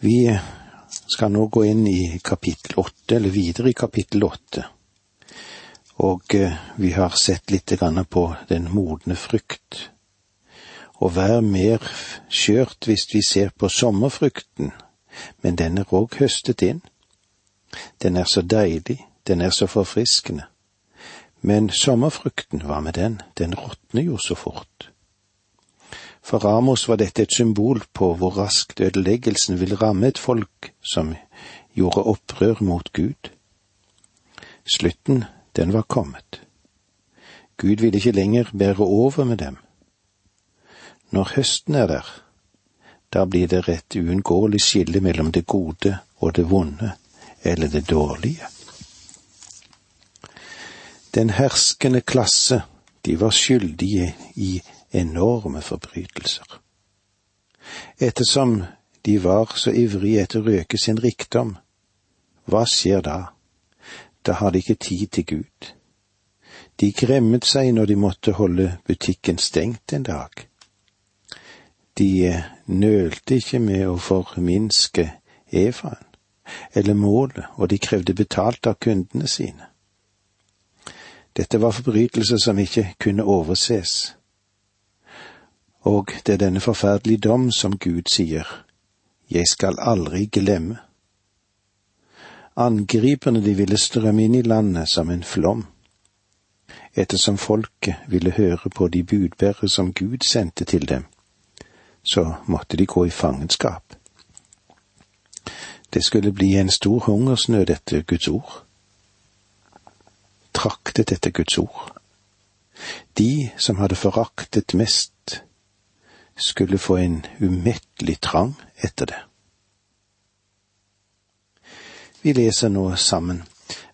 Vi skal nå gå inn i kapittel åtte, eller videre i kapittel åtte. Og eh, vi har sett litt på den modne frukt. Og vær mer skjørt hvis vi ser på sommerfrukten, men den er òg høstet inn. Den er så deilig, den er så forfriskende. Men sommerfrukten, hva med den, den råtner jo så fort. For Amos var dette et symbol på hvor raskt ødeleggelsen vil ramme et folk som gjorde opprør mot Gud. Slutten, den var kommet. Gud ville ikke lenger bære over med dem. Når høsten er der, da blir det et uunngåelig skille mellom det gode og det vonde, eller det dårlige. Den herskende klasse, de var skyldige i enorme forbrytelser. Ettersom de var så ivrige etter å røke sin rikdom, hva skjer da? Da har de ikke tid til Gud. De gremmet seg når de måtte holde butikken stengt en dag. De nølte ikke med å forminske evaen eller målet, og de krevde betalt av kundene sine. Dette var forbrytelser som ikke kunne overses og det er denne forferdelige dom som Gud sier, jeg skal aldri glemme. Angriperne de ville strømme inn i landet som en flom, ettersom folket ville høre på de budbærere som Gud sendte til dem, så måtte de gå i fangenskap. Det skulle bli en stor hungersnød etter Guds ord. Traktet etter Guds ord. De som hadde foraktet mest skulle få en umettelig trang etter det. Vi leser nå sammen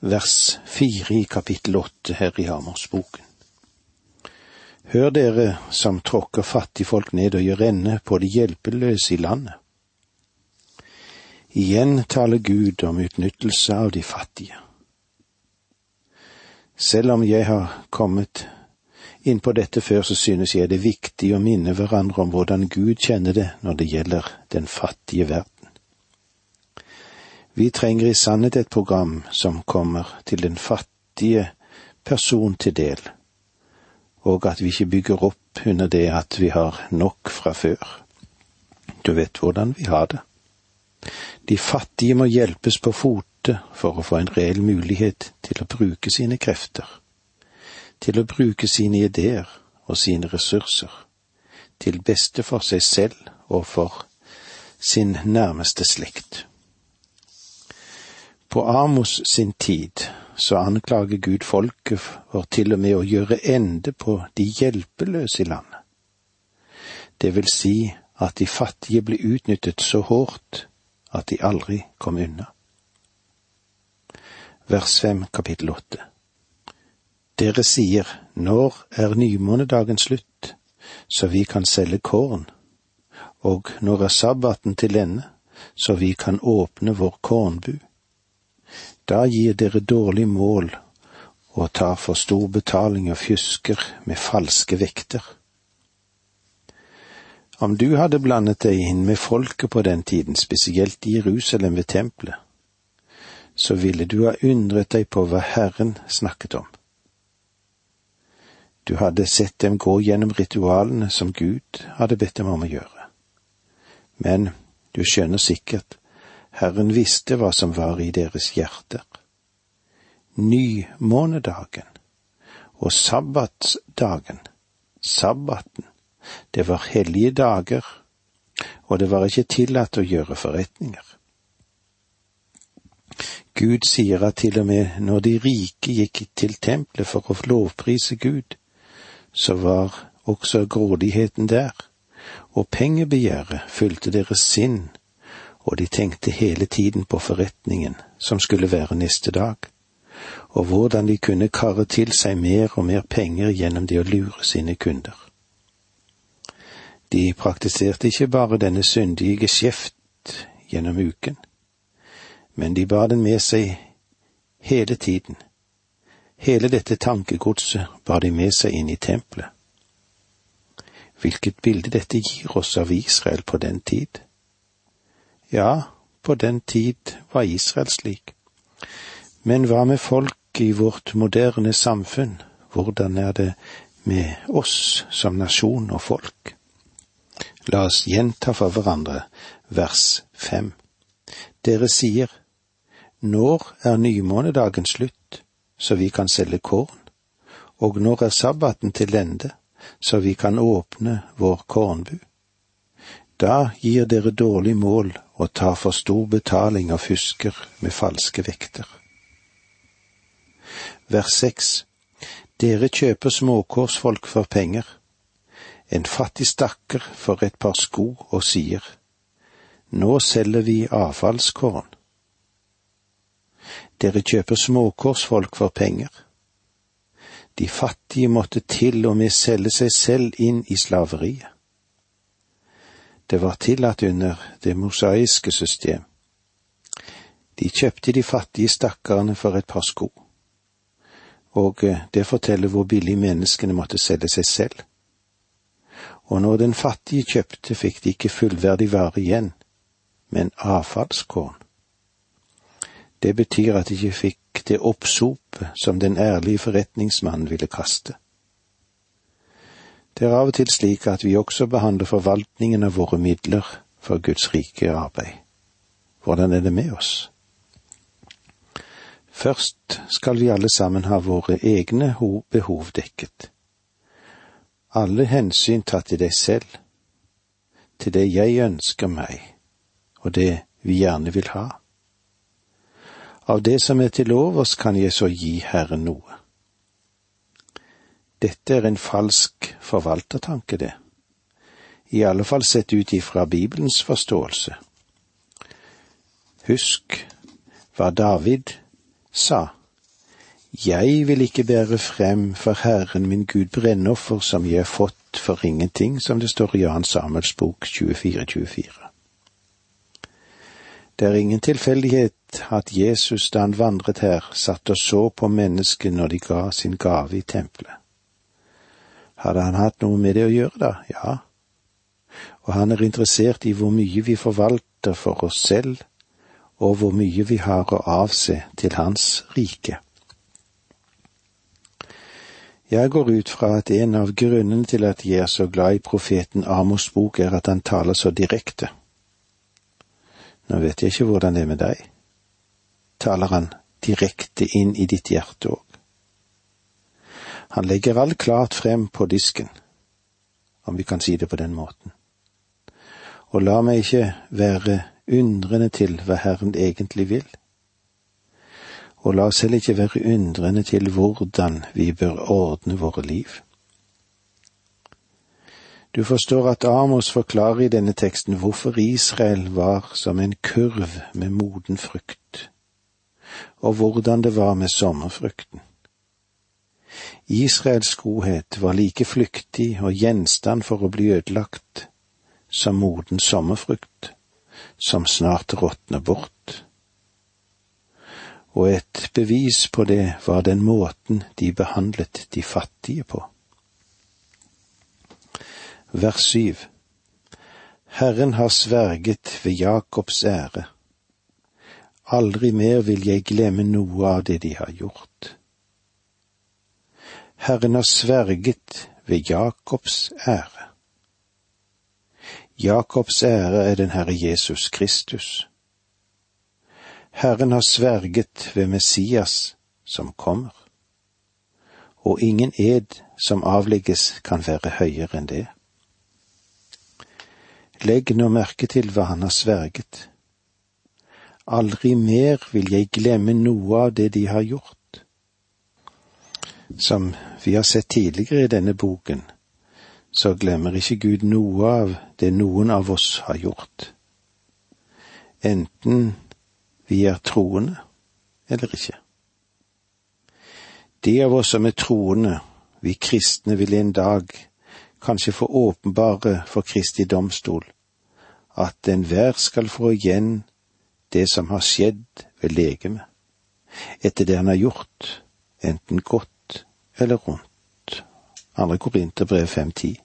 vers fire i kapittel åtte her i Hamarsboken. Hør dere som tråkker fattigfolk ned og gjør ende på de hjelpeløse i landet. Igjen taler Gud om utnyttelse av de fattige. Selv om jeg har kommet inn på dette før, så synes jeg det er viktig å minne hverandre om hvordan Gud kjenner det når det gjelder den fattige verden. Vi trenger i sannhet et program som kommer til den fattige person til del, og at vi ikke bygger opp under det at vi har nok fra før. Du vet hvordan vi har det. De fattige må hjelpes på fote for å få en reell mulighet til å bruke sine krefter til å bruke sine ideer og sine ressurser til beste for seg selv og for sin nærmeste slekt. På Amos sin tid så anklager Gud folket for til og med å gjøre ende på de hjelpeløse i landet. Det vil si at de fattige ble utnyttet så hårdt at de aldri kom unna. Vers fem kapittel åtte. Dere sier, når er nymånedagen slutt, så vi kan selge korn, og når er sabbaten til ende, så vi kan åpne vår kornbu? Da gir dere dårlig mål og tar for stor betaling og fjusker med falske vekter. Om du hadde blandet deg inn med folket på den tiden, spesielt i Jerusalem ved tempelet, så ville du ha undret deg på hva Herren snakket om. Du hadde sett dem gå gjennom ritualene som Gud hadde bedt dem om å gjøre. Men du skjønner sikkert, Herren visste hva som var i deres hjerter. Nymånedagen og sabbatsdagen, sabbaten, det var hellige dager, og det var ikke tillatt å gjøre forretninger. Gud sier at til og med når de rike gikk til tempelet for å lovprise Gud, så var også grådigheten der, og pengebegjæret fylte deres sinn, og de tenkte hele tiden på forretningen som skulle være neste dag, og hvordan de kunne karre til seg mer og mer penger gjennom det å lure sine kunder. De praktiserte ikke bare denne syndige geskjeft gjennom uken, men de bar den med seg hele tiden Hele dette tankegodset bar de med seg inn i tempelet. Hvilket bilde dette gir oss av Israel på den tid. Ja, på den tid var Israel slik. Men hva med folk i vårt moderne samfunn, hvordan er det med oss som nasjon og folk? La oss gjenta for hverandre vers fem. Dere sier, når er nymånedagen slutt, så vi kan selge korn, og når er sabbaten til ende, så vi kan åpne vår kornbu? Da gir dere dårlig mål og tar for stor betaling og fusker med falske vekter. Vers seks. Dere kjøper småkårsfolk for penger, en fattig stakkar for et par sko og sier, nå selger vi avfallskorn. Dere kjøper småkorsfolk for penger. De fattige måtte til og med selge seg selv inn i slaveriet. Det var tillatt under det mosaiske system. De kjøpte de fattige stakkarene for et par sko, og eh, det forteller hvor billig menneskene måtte selge seg selv. Og når den fattige kjøpte, fikk de ikke fullverdig vare igjen, men avfallskorn. Det betyr at de ikke fikk det oppsopet som den ærlige forretningsmannen ville kaste. Det er av og til slik at vi også behandler forvaltningen av våre midler for Guds rike arbeid. Hvordan er det med oss? Først skal vi alle sammen ha våre egne behov dekket. Alle hensyn tatt til deg selv, til det jeg ønsker meg, og det vi gjerne vil ha. Av det som er til overs, kan jeg så gi Herren noe. Dette er en falsk forvaltertanke, det. I alle fall sett ut ifra Bibelens forståelse. Husk hva David sa. Jeg vil ikke bære frem for Herren min Gud brennoffer som jeg har fått for ingenting, som det står i Jan Samuels bok 2424. Det er ingen tilfeldighet at Jesus da han vandret her, satt og så på mennesket når de ga sin gave i tempelet. Hadde han hatt noe med det å gjøre, da? Ja. Og han er interessert i hvor mye vi forvalter for oss selv, og hvor mye vi har å avse til hans rike. Jeg går ut fra at en av grunnene til at jeg er så glad i profeten Amos bok, er at han taler så direkte. Nå vet jeg ikke hvordan det er med deg. Taler han direkte inn i ditt hjerte òg? Han legger alt klart frem på disken, om vi kan si det på den måten. Og la meg ikke være undrende til hva Herren egentlig vil. Og la oss heller ikke være undrende til hvordan vi bør ordne våre liv. Du forstår at Amos forklarer i denne teksten hvorfor Israel var som en kurv med moden frukt, og hvordan det var med sommerfrukten. Israels godhet var like flyktig og gjenstand for å bli ødelagt som moden sommerfrukt, som snart råtner bort. Og et bevis på det var den måten de behandlet de fattige på vers syv. Herren har sverget ved Jakobs ære. Aldri mer vil jeg glemme noe av det de har gjort. Herren har sverget ved Jakobs ære. Jakobs ære er den Herre Jesus Kristus. Herren har sverget ved Messias som kommer, og ingen ed som avlegges kan være høyere enn det. Legg nå merke til hva han har sverget. Aldri mer vil jeg glemme noe av det de har gjort. Som vi har sett tidligere i denne boken, så glemmer ikke Gud noe av det noen av oss har gjort. Enten vi er troende eller ikke. De av oss som er troende, vi kristne, vil en dag kanskje for åpenbare for Kristi domstol, at enhver skal få igjen det som har skjedd ved legemet, etter det han har gjort, enten godt eller rundt. Andre Korinterbrev 5.10.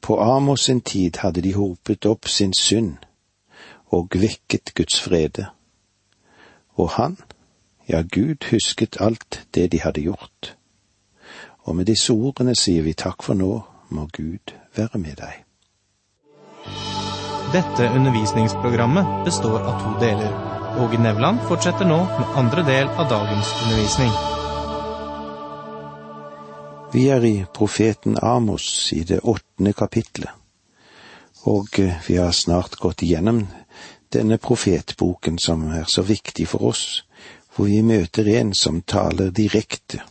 På Amos sin tid hadde de hopet opp sin synd, og vekket Guds frede. Og han, ja, Gud husket alt det de hadde gjort. Og med disse ordene sier vi takk for nå, må Gud være med deg. Dette undervisningsprogrammet består av to deler. Åge Nevland fortsetter nå med andre del av dagens undervisning. Vi er i profeten Amos i det åttende kapitlet, og eh, vi har snart gått igjennom denne profetboken som er så viktig for oss, hvor vi møter en som taler direkte.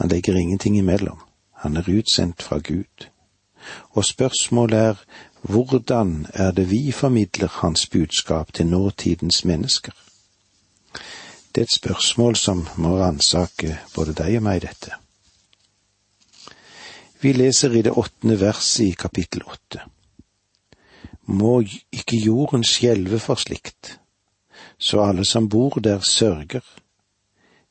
Han legger ingenting imellom. Han er utsendt fra Gud. Og spørsmålet er hvordan er det vi formidler hans budskap til nåtidens mennesker? Det er et spørsmål som må ransake både deg og meg, dette. Vi leser i det åttende verset i kapittel åtte. Må ikke jorden skjelve for slikt, så alle som bor der sørger.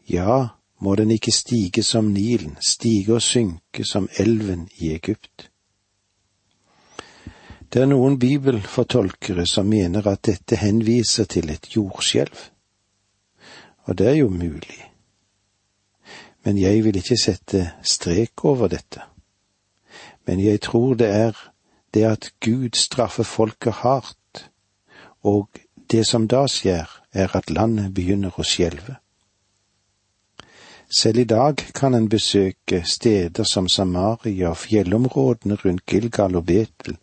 Ja, må den ikke stige som Nilen, stige og synke som elven i Egypt. Det er noen bibelfortolkere som mener at dette henviser til et jordskjelv. Og det er jo mulig. Men jeg vil ikke sette strek over dette. Men jeg tror det er det at Gud straffer folket hardt, og det som da skjer, er at landet begynner å skjelve. Selv i dag kan en besøke steder som Samaria og fjellområdene rundt Gilgal og Betel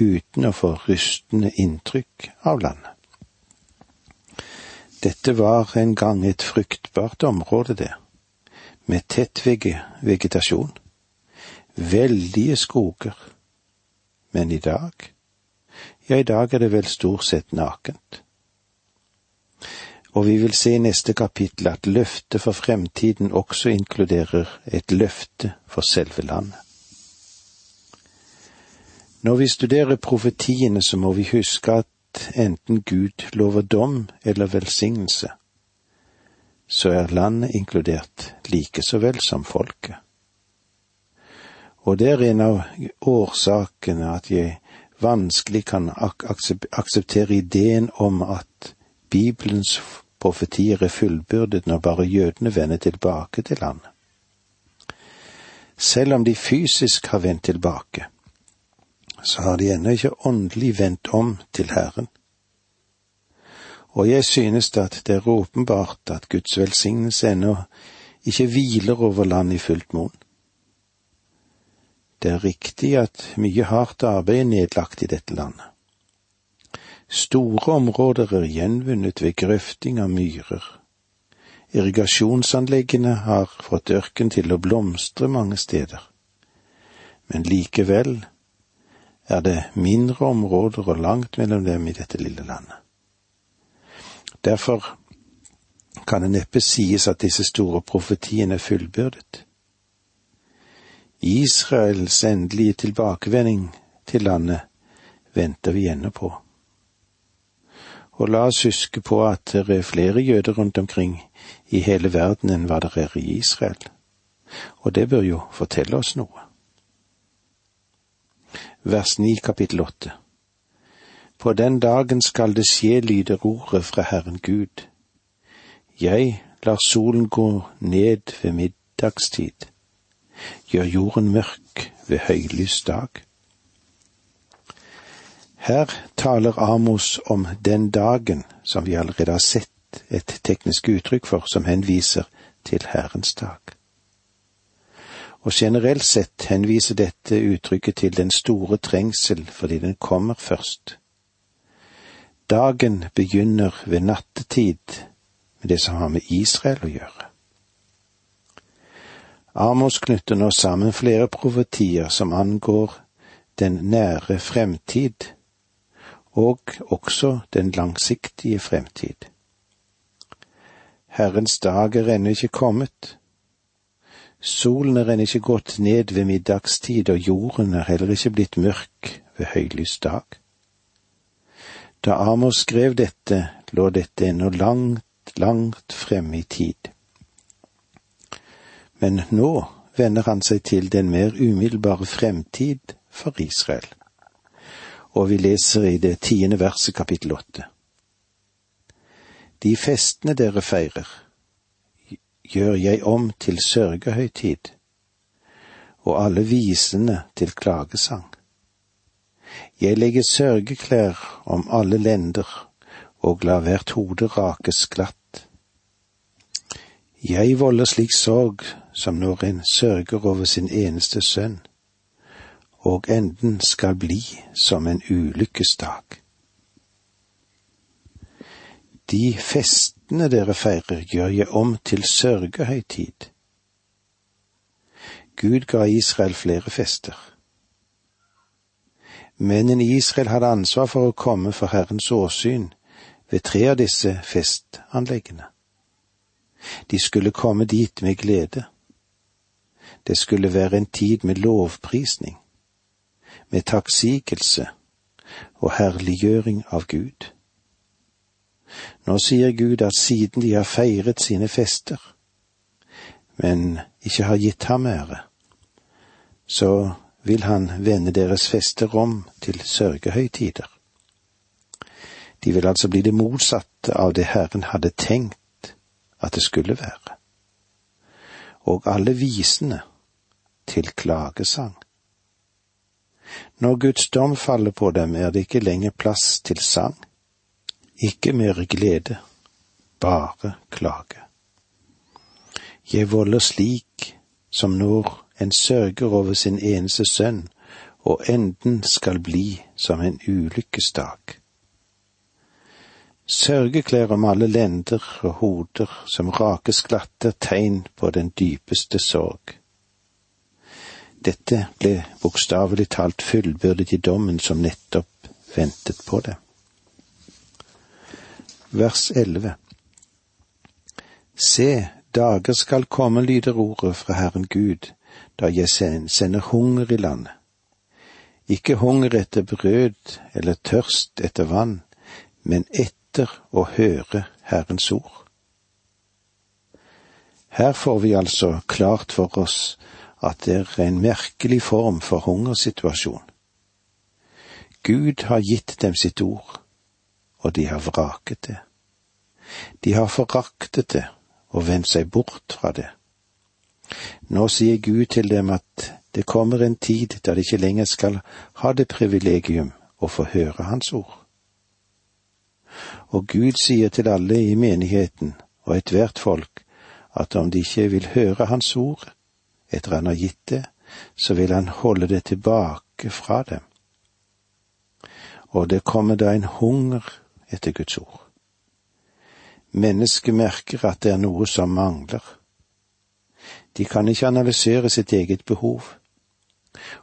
uten å få rystende inntrykk av landet. Dette var en gang et fruktbart område, det, med tett vegetasjon, veldige skoger, men i dag, ja, i dag er det vel stort sett nakent. Og vi vil se i neste kapittel at løftet for fremtiden også inkluderer et løfte for selve landet. Når vi studerer profetiene, så må vi huske at enten Gud lover dom eller velsignelse, så er landet inkludert like så vel som folket. Og det er en av årsakene at jeg vanskelig kan ak akseptere ideen om at Bibelens profetier er fullbyrdet når bare jødene vender tilbake til landet. Selv om de fysisk har vendt tilbake, så har de ennå ikke åndelig vendt om til Herren. Og jeg synes at det er åpenbart at Guds velsignelse ennå ikke hviler over landet i fullt monn. Det er riktig at mye hardt arbeid er nedlagt i dette landet. Store områder er gjenvunnet ved grøfting av myrer. Irrigasjonsanleggene har fått ørken til å blomstre mange steder. Men likevel er det mindre områder og langt mellom dem i dette lille landet. Derfor kan det neppe sies at disse store profetiene er fullbyrdet. Israels endelige tilbakevending til landet venter vi ennå på. Og la oss huske på at det er flere jøder rundt omkring i hele verden enn hva det er i Israel, og det bør jo fortelle oss noe vers 9 kapittel 8. På den dagen skal det skje, lyder ordet fra Herren Gud. Jeg lar solen gå ned ved middagstid, gjør jorden mørk ved høylys dag. Her taler Amos om den dagen som vi allerede har sett et teknisk uttrykk for som henviser til Herrens dag og generelt sett henviser dette uttrykket til den store trengsel fordi den kommer først. Dagen begynner ved nattetid med det som har med Israel å gjøre. Amos knytter nå sammen flere profetier som angår den nære fremtid, og også den langsiktige fremtid. Herrens dag er ennå ikke kommet, Solen er ennå ikke gått ned ved middagstid, og jorden er heller ikke blitt mørk ved høylys dag. Da Amos skrev dette, lå dette ennå langt, langt fremme i tid. Men nå vender han seg til den mer umiddelbare fremtid for Israel. Og vi leser i det tiende verset kapittel åtte. De festene dere feirer, gjør jeg om til sørgehøytid, og alle visene til klagesang. Jeg legger sørgeklær om alle lender og la hvert hode rakes glatt. Jeg volder slik sorg som når en sørger over sin eneste sønn, og enden skal bli som en ulykkesdag. De festene dere feirer, gjør jeg om til sørgehøytid. Gud ga Israel flere fester. Mennene i Israel hadde ansvar for å komme for Herrens åsyn ved tre av disse festanleggene. De skulle komme dit med glede. Det skulle være en tid med lovprisning, med takksigelse og herliggjøring av Gud. Nå sier Gud at siden de har feiret sine fester, men ikke har gitt ham ære, så vil han vende deres fester om til sørgehøytider. De vil altså bli det motsatte av det Herren hadde tenkt at det skulle være. Og alle visene til klagesang. Når Guds dom faller på dem, er det ikke lenger plass til sang. Ikke mer glede, bare klage. Jeg volder slik som når en sørger over sin eneste sønn, og enden skal bli som en ulykkesdag. Sørgeklær om alle lender og hoder som rakes glatte tegn på den dypeste sorg. Dette ble bokstavelig talt fullbyrdet i dommen som nettopp ventet på det. Vers 11 Se, dager skal komme, lyder ordet fra Herren Gud, da jeg sender hunger i landet. Ikke hunger etter brød eller tørst etter vann, men etter å høre Herrens ord. Her får vi altså klart for oss at det er en merkelig form for hungersituasjon. Gud har gitt dem sitt ord, og de har vraket det. De har foraktet det og vendt seg bort fra det. Nå sier Gud til dem at det kommer en tid da de ikke lenger skal ha det privilegium å få høre Hans ord. Og Gud sier til alle i menigheten og ethvert folk at om de ikke vil høre Hans ord etter han har gitt det, så vil han holde det tilbake fra dem. Og det kommer da en hunger etter Guds ord. Mennesket merker at det er noe som mangler. De kan ikke analysere sitt eget behov,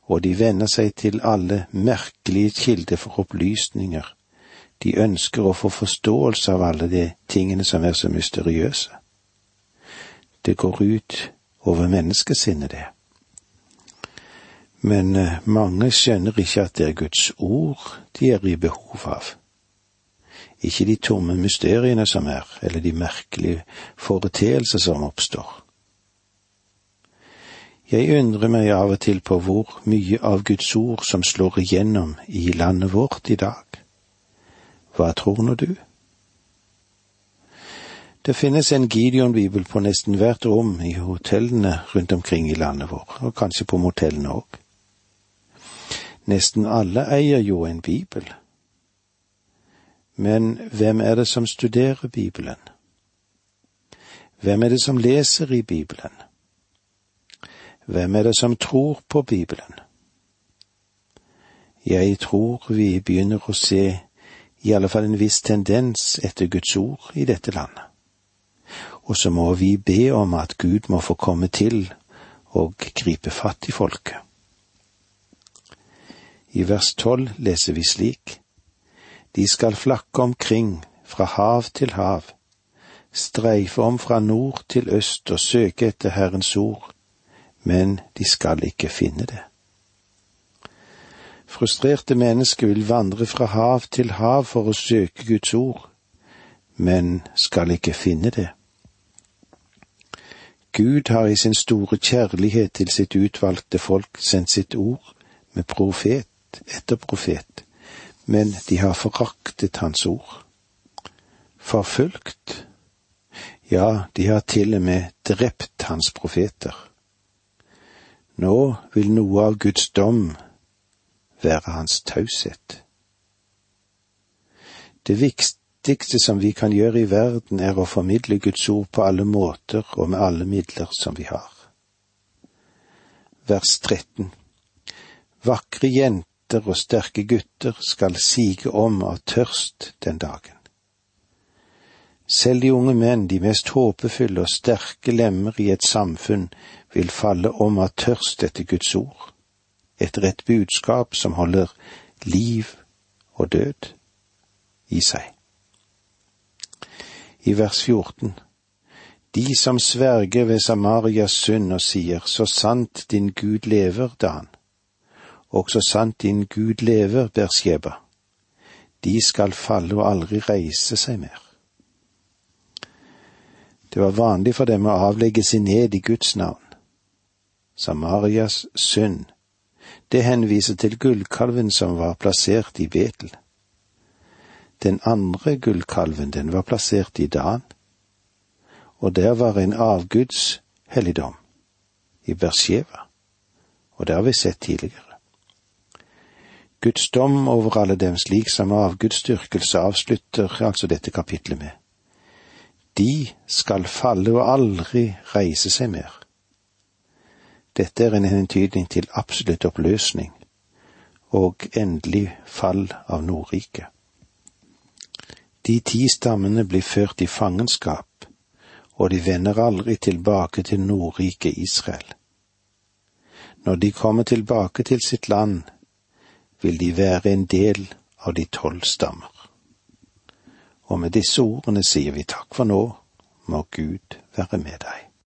og de venner seg til alle merkelige kilder for opplysninger de ønsker å få forståelse av alle de tingene som er så mysteriøse. Det går ut over menneskesinnet, det. Men eh, mange skjønner ikke at det er Guds ord de er i behov av. Ikke de tomme mysteriene som er, eller de merkelige foreteelser som oppstår. Jeg undrer meg av og til på hvor mye av Guds ord som slår igjennom i landet vårt i dag. Hva tror nå du? Det finnes en Gideon-bibel på nesten hvert rom i hotellene rundt omkring i landet vårt, og kanskje på motellene òg. Nesten alle eier jo en bibel. Men hvem er det som studerer Bibelen? Hvem er det som leser i Bibelen? Hvem er det som tror på Bibelen? Jeg tror vi begynner å se i alle fall en viss tendens etter Guds ord i dette landet. Og så må vi be om at Gud må få komme til og gripe fatt i folket. I vers tolv leser vi slik. De skal flakke omkring fra hav til hav, streife om fra nord til øst og søke etter Herrens ord, men de skal ikke finne det. Frustrerte mennesker vil vandre fra hav til hav for å søke Guds ord, men skal ikke finne det. Gud har i sin store kjærlighet til sitt utvalgte folk sendt sitt ord med profet etter profet, men de har foraktet hans ord. Forfulgt, ja, de har til og med drept hans profeter. Nå vil noe av Guds dom være hans taushet. Det viktigste som vi kan gjøre i verden, er å formidle Guds ord på alle måter og med alle midler som vi har. Vers 13 Vakre jenter og sterke gutter skal sige om av tørst den dagen. Selv de unge menn, de mest håpefulle og sterke lemmer i et samfunn, vil falle om av tørst etter Guds ord, etter et budskap som holder liv og død i seg. I vers 14 De som sverger ved Samarias synd og sier, så sant din Gud lever, Dan, og så sant din Gud lever, Berskjeba, de skal falle og aldri reise seg mer. Det var vanlig for dem å avlegge seg ned i Guds navn. Samarias synd, det henviser til gullkalven som var plassert i Betel. Den andre gullkalven, den var plassert i Dan, og der var en avguds helligdom, i Bersheva, og det har vi sett tidligere. Guds dom over alle dem, slik som avgudsdyrkelse avslutter altså dette kapitlet med de skal falle og aldri reise seg mer. Dette er en hentydning til absolutt oppløsning og endelig fall av Nordriket. De ti stammene blir ført i fangenskap, og de vender aldri tilbake til Nordriket Israel. Når de kommer tilbake til sitt land, vil de være en del av de tolv stammer. Og med disse ordene sier vi takk for nå, må Gud være med deg.